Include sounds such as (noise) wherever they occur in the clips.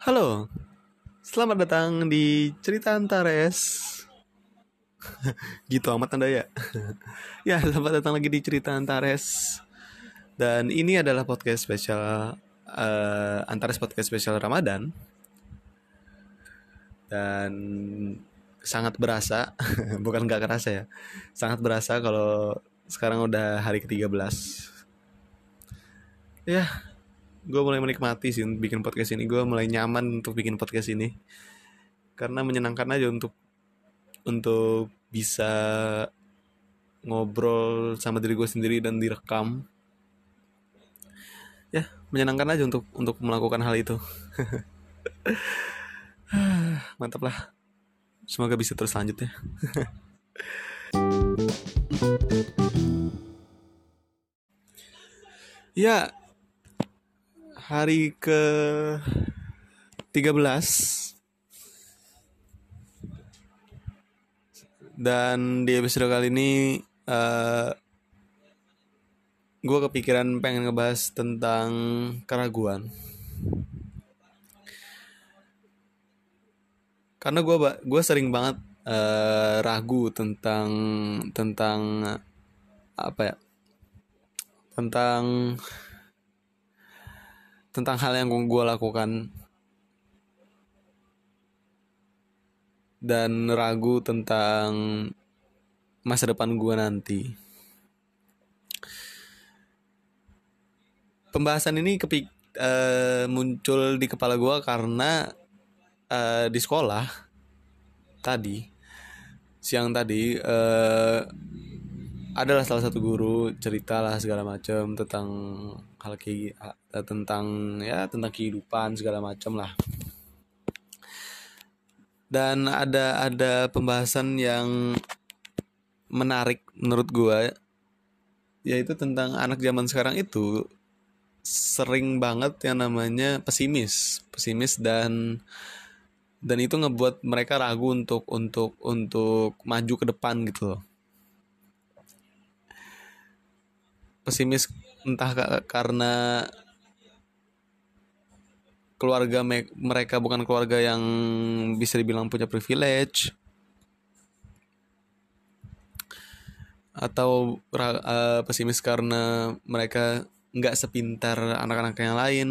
Halo, selamat datang di Cerita Antares. (laughs) gitu amat anda ya. (laughs) ya, selamat datang lagi di Cerita Antares. Dan ini adalah podcast spesial uh, Antares podcast spesial Ramadan. Dan sangat berasa, (laughs) bukan nggak kerasa ya, sangat berasa kalau sekarang udah hari ke-13. Ya, gue mulai menikmati sih bikin podcast ini. Gue mulai nyaman untuk bikin podcast ini. Karena menyenangkan aja untuk untuk bisa ngobrol sama diri gue sendiri dan direkam. Ya menyenangkan aja untuk untuk melakukan hal itu. (laughs) Mantap lah. Semoga bisa terus lanjut ya. (laughs) Ya hari ke 13 dan di episode kali ini uh, eh, gue kepikiran pengen ngebahas tentang keraguan. Karena gue gue sering banget uh, ragu tentang tentang apa ya? Tentang tentang hal yang gue lakukan dan ragu tentang masa depan gue nanti. Pembahasan ini kepik uh, muncul di kepala gue karena uh, di sekolah tadi siang tadi uh, adalah salah satu guru cerita lah segala macam tentang hal kayak tentang ya tentang kehidupan segala macam lah. Dan ada ada pembahasan yang menarik menurut gue yaitu tentang anak zaman sekarang itu sering banget yang namanya pesimis. Pesimis dan dan itu ngebuat mereka ragu untuk untuk untuk maju ke depan gitu loh. Pesimis entah karena keluarga me mereka bukan keluarga yang bisa dibilang punya privilege. Atau uh, pesimis karena mereka nggak sepintar anak-anak yang lain.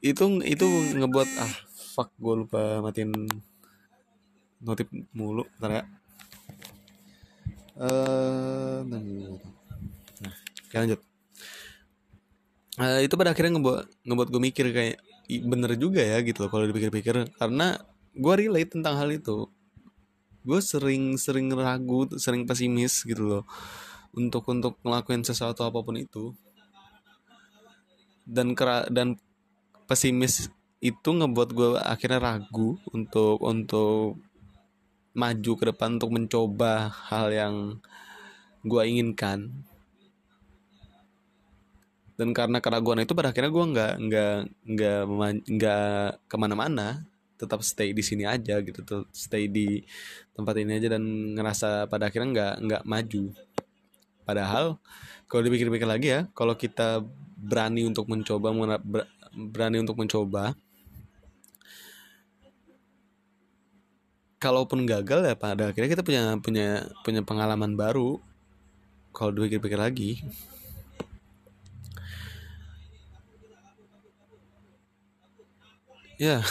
Itu itu ngebuat ah fuck gue lupa matiin notif mulu ntar ya. Uh, nah oke lanjut. Uh, itu pada akhirnya ngebuat ngebuat gue mikir kayak bener juga ya gitu loh kalau dipikir-pikir. Karena gue relate tentang hal itu. Gue sering sering ragu sering pesimis gitu loh untuk untuk ngelakuin sesuatu apa pun itu. Dan kera dan pesimis itu ngebuat gue akhirnya ragu untuk untuk maju ke depan untuk mencoba hal yang gue inginkan dan karena keraguan itu pada akhirnya gue nggak nggak nggak nggak ke mana-mana. Tetap stay di sini aja gitu tuh stay di tempat ini aja dan ngerasa pada akhirnya nggak nggak maju. Padahal kalau dipikir-pikir lagi ya kalau kita berani untuk mencoba berani untuk mencoba kalaupun gagal ya pada akhirnya kita punya punya punya pengalaman baru. Kalau dipikir-pikir lagi ya (laughs)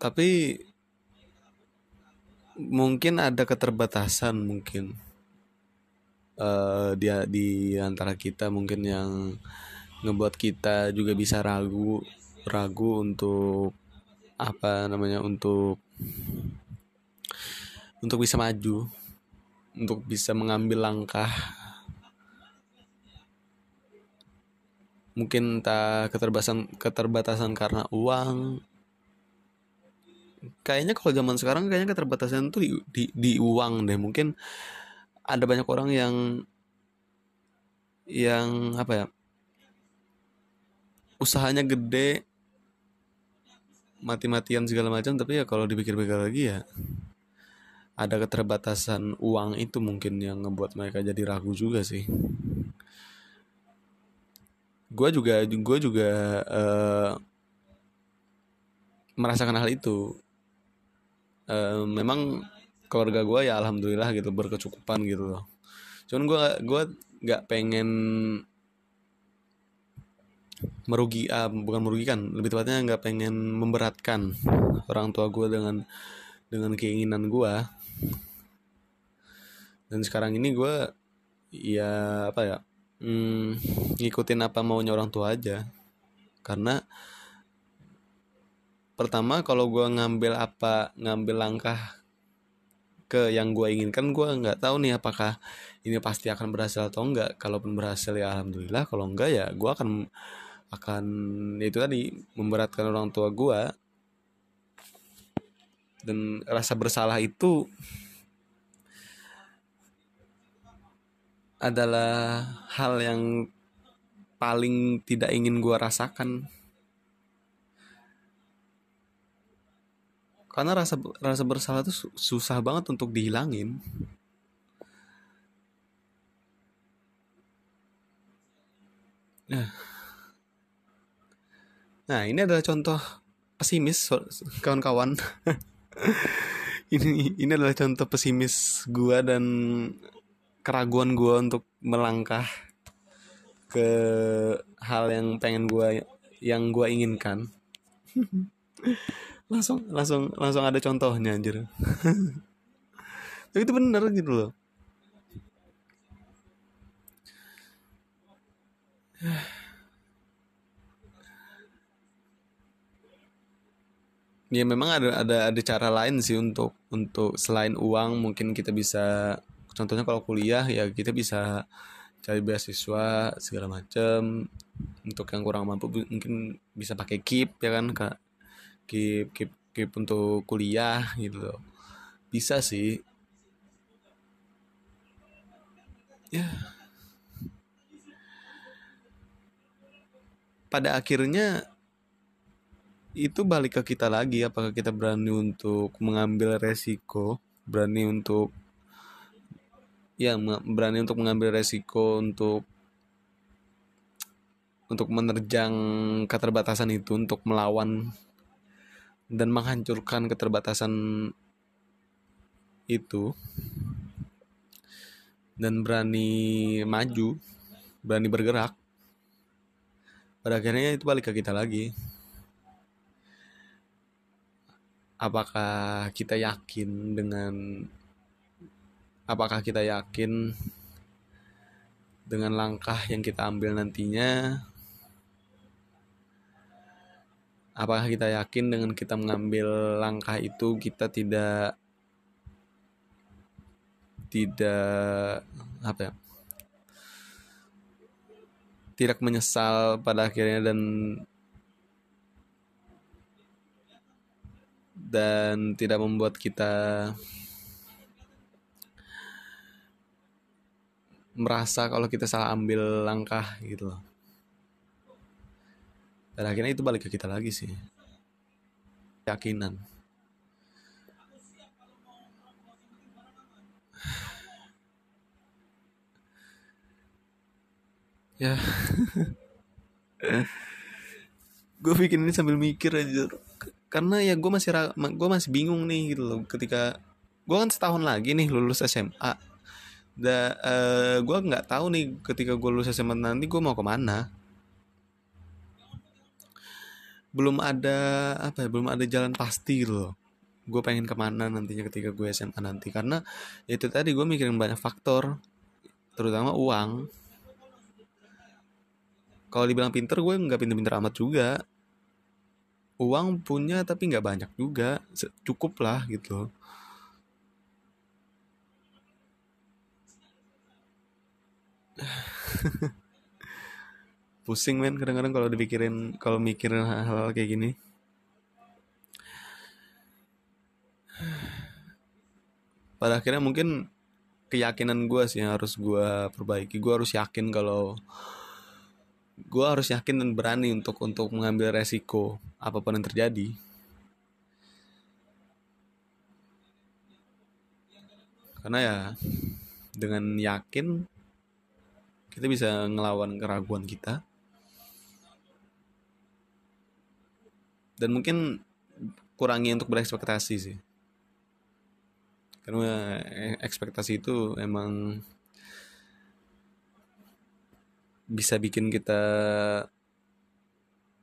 tapi mungkin ada keterbatasan mungkin. Uh, dia di antara kita mungkin yang ngebuat kita juga bisa ragu ragu untuk apa namanya untuk untuk bisa maju. Untuk bisa mengambil langkah. Mungkin tak keterbatasan keterbatasan karena uang. Kayaknya kalau zaman sekarang kayaknya keterbatasan tuh di, di, di uang deh. Mungkin ada banyak orang yang yang apa ya usahanya gede mati-matian segala macam tapi ya kalau dipikir-pikir lagi ya ada keterbatasan uang itu mungkin yang ngebuat mereka jadi ragu juga sih. Gue juga gue juga uh, merasakan hal itu. Uh, memang keluarga gue ya alhamdulillah gitu berkecukupan gitu loh. Cuman gue gue nggak pengen merugi ah, bukan merugikan lebih tepatnya nggak pengen memberatkan orang tua gue dengan dengan keinginan gue dan sekarang ini gue ya apa ya hmm, ngikutin apa maunya orang tua aja. Karena pertama kalau gue ngambil apa ngambil langkah ke yang gue inginkan gue nggak tahu nih apakah ini pasti akan berhasil atau enggak kalaupun berhasil ya alhamdulillah. Kalau enggak ya gue akan akan itu tadi memberatkan orang tua gue dan rasa bersalah itu adalah hal yang paling tidak ingin gue rasakan. Karena rasa rasa bersalah itu susah banget untuk dihilangin. Nah. Nah ini adalah contoh pesimis kawan-kawan (laughs) (laughs) ini ini adalah contoh pesimis gua dan keraguan gua untuk melangkah ke hal yang pengen gua yang gua inginkan. (laughs) Langsung langsung langsung ada contohnya anjir. (laughs) Tapi itu benar gitu loh (sighs) (sighs) ya memang ada ada ada cara lain sih untuk untuk selain uang mungkin kita bisa contohnya kalau kuliah ya kita bisa cari beasiswa segala macam untuk yang kurang mampu mungkin bisa pakai KIP ya kan kak. Keep keep keep untuk kuliah gitu loh. Bisa sih. Ya. Pada akhirnya itu balik ke kita lagi apakah kita berani untuk mengambil resiko berani untuk ya berani untuk mengambil resiko untuk untuk menerjang keterbatasan itu untuk melawan dan menghancurkan keterbatasan itu dan berani maju, berani bergerak, pada akhirnya itu balik ke kita lagi. Apakah kita yakin dengan apakah kita yakin dengan langkah yang kita ambil nantinya? Apakah kita yakin dengan kita mengambil langkah itu kita tidak tidak apa ya tidak menyesal pada akhirnya dan dan tidak membuat kita merasa kalau kita salah ambil langkah gitu loh. Dan akhirnya itu balik ke kita lagi sih. Keyakinan. (sighs) Ya. (laughs) Gue bikin ini sambil mikir aja karena ya gue masih gue masih bingung nih gitu loh ketika gue kan setahun lagi nih lulus SMA da uh, gue nggak tahu nih ketika gue lulus SMA nanti gue mau ke mana. Belum ada apa ya belum ada jalan pasti gitu loh. Gue pengen ke mana nantinya ketika gue SMA nanti. Karena ya itu tadi gue mikirin banyak faktor terutama uang. Kalau dibilang pinter gue nggak pinter-pinter amat juga uang punya tapi nggak banyak juga cukup lah gitu (laughs) pusing men kadang-kadang kalau dipikirin kalau mikirin hal-hal kayak gini. Pada akhirnya mungkin keyakinan gue sih yang harus gue perbaiki. Gue harus yakin kalau gue harus yakin dan berani untuk untuk mengambil resiko apa pun yang terjadi. Karena ya dengan yakin kita bisa ngelawan keraguan kita. Dan mungkin kurangi untuk berekspektasi sih. Karena eh, ekspektasi itu emang bisa bikin kita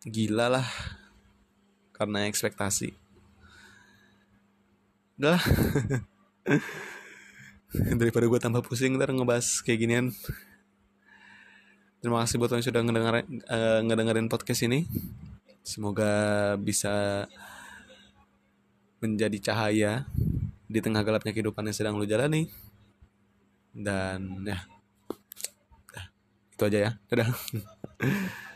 gila lah karena ekspektasi. Udah (laughs) daripada gue tambah pusing ntar ngebahas kayak ginian. Terima kasih buat yang sudah ngedengerin, uh, ngedengerin podcast ini. Semoga bisa menjadi cahaya di tengah gelapnya kehidupan yang sedang lu jalani. Dan ya itu aja ya. Dadah (laughs)